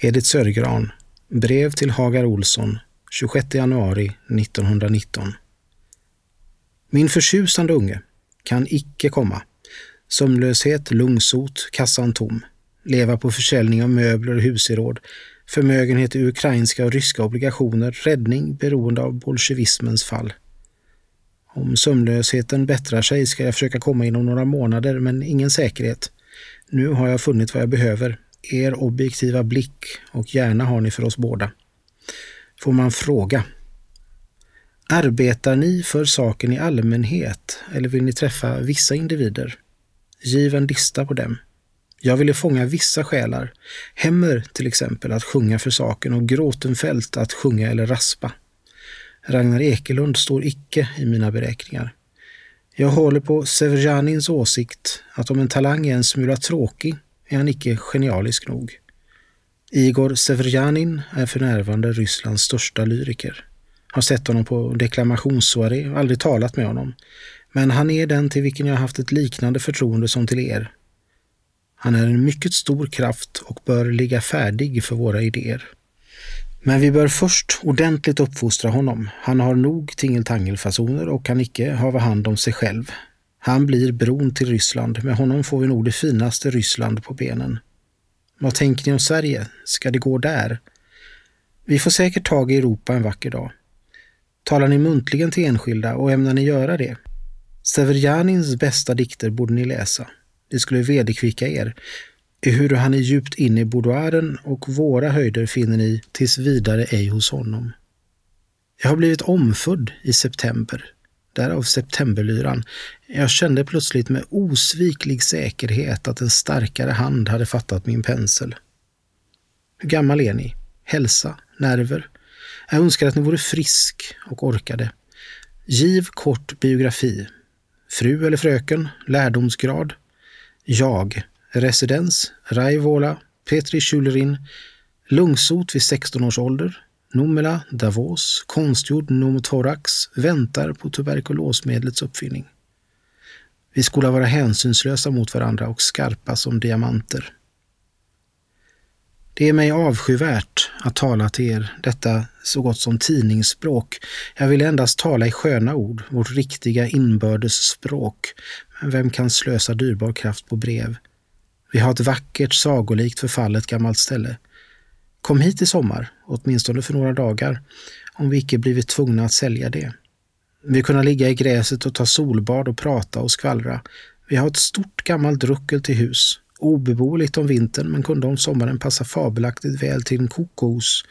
Edith Sörgran, brev till Hagar Olsson, 26 januari 1919. Min förtjusande unge kan icke komma. Sömnlöshet, lungsot, kassan tom. Leva på försäljning av möbler och husgeråd. Förmögenhet i ukrainska och ryska obligationer. Räddning beroende av bolsjevismens fall. Om sömnlösheten bättrar sig ska jag försöka komma inom några månader, men ingen säkerhet. Nu har jag funnit vad jag behöver. Er objektiva blick och gärna har ni för oss båda. Får man fråga? Arbetar ni för saken i allmänhet eller vill ni träffa vissa individer? Giv en lista på dem. Jag ville fånga vissa själar. Hemmer till exempel att sjunga för saken och Gråtenfält att sjunga eller raspa. Ragnar Ekelund står icke i mina beräkningar. Jag håller på Severjanins åsikt att om en talang är en smula tråkig är han icke genialisk nog. Igor Severjanin är för närvarande Rysslands största lyriker. Har sett honom på deklamationssoaré och aldrig talat med honom. Men han är den till vilken jag haft ett liknande förtroende som till er. Han är en mycket stor kraft och bör ligga färdig för våra idéer. Men vi bör först ordentligt uppfostra honom. Han har nog tingeltangelfasoner och kan icke hava hand om sig själv. Han blir bron till Ryssland. Med honom får vi nog det finaste Ryssland på benen. Vad tänker ni om Sverige? Ska det gå där? Vi får säkert tag i Europa en vacker dag. Talar ni muntligen till enskilda och ämnar ni göra det? Severjanins bästa dikter borde ni läsa. Det skulle vederkvicka er. Ehuru han är djupt inne i boudoiren och våra höjder finner ni tills vidare ej hos honom. Jag har blivit omfödd i september, därav septemberlyran. Jag kände plötsligt med osviklig säkerhet att en starkare hand hade fattat min pensel. Hur gammal är ni? Hälsa? Nerver? Jag önskar att ni vore frisk och orkade. Giv kort biografi. Fru eller fröken? Lärdomsgrad? Jag. Residens? Raivola? Petri Schülerin? Lungsot vid 16 års ålder? Numela, Davos, konstgjord pneumothorax, väntar på tuberkulosmedlets uppfinning. Vi skola vara hänsynslösa mot varandra och skarpa som diamanter. Det är mig avskyvärt att tala till er detta så gott som tidningsspråk. Jag vill endast tala i sköna ord, vårt riktiga inbördes språk. Men vem kan slösa dyrbar kraft på brev? Vi har ett vackert, sagolikt förfallet gammalt ställe. Kom hit i sommar, åtminstone för några dagar, om vi icke blivit tvungna att sälja det. Vi kunna ligga i gräset och ta solbad och prata och skvallra. Vi har ett stort gammalt ruckel till hus, obeboeligt om vintern men kunde om sommaren passa fabelaktigt väl till en kokos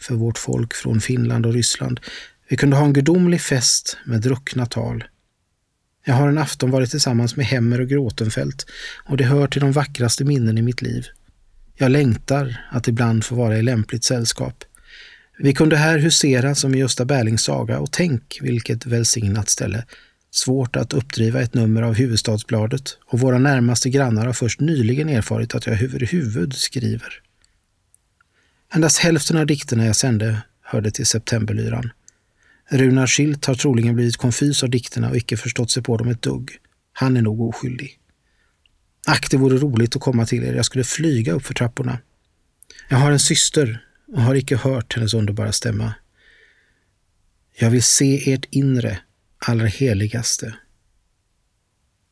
för vårt folk från Finland och Ryssland. Vi kunde ha en gudomlig fest med druckna tal. Jag har en afton varit tillsammans med Hemmer och Gråtenfält och det hör till de vackraste minnen i mitt liv. Jag längtar att ibland få vara i lämpligt sällskap. Vi kunde här husera som i Gösta Berlings saga och tänk vilket välsignat ställe. Svårt att uppdriva ett nummer av Huvudstadsbladet och våra närmaste grannar har först nyligen erfarit att jag överhuvud skriver. Endast hälften av dikterna jag sände hörde till Septemberlyran. Runar Schilt har troligen blivit konfys av dikterna och icke förstått sig på dem ett dugg. Han är nog oskyldig. Ack, det vore roligt att komma till er. Jag skulle flyga upp för trapporna. Jag har en syster och har icke hört hennes underbara stämma. Jag vill se ert inre, allra heligaste.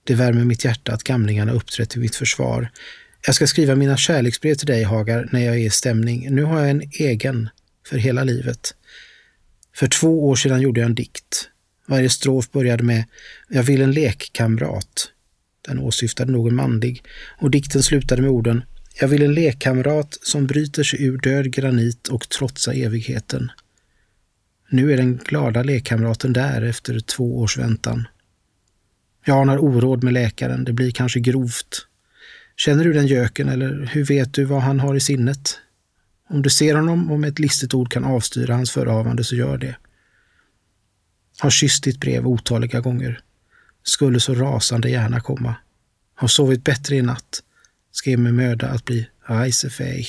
Det värmer mitt hjärta att gamlingarna uppträtt till mitt försvar. Jag ska skriva mina kärleksbrev till dig, Hagar, när jag är i stämning. Nu har jag en egen, för hela livet. För två år sedan gjorde jag en dikt. Varje strof började med ”Jag vill en lekkamrat”. Den åsyftade nog en manlig och dikten slutade med orden ”Jag vill en lekkamrat som bryter sig ur död granit och trotsar evigheten”. Nu är den glada lekkamraten där efter två års väntan. Jag anar oråd med läkaren, det blir kanske grovt. Känner du den göken eller hur vet du vad han har i sinnet? Om du ser honom och med ett listigt ord kan avstyra hans förehavande så gör det. Har kysst ditt brev otaliga gånger. Skulle så rasande gärna komma. Har sovit bättre i natt. Skrev med möda att bli reisefähig.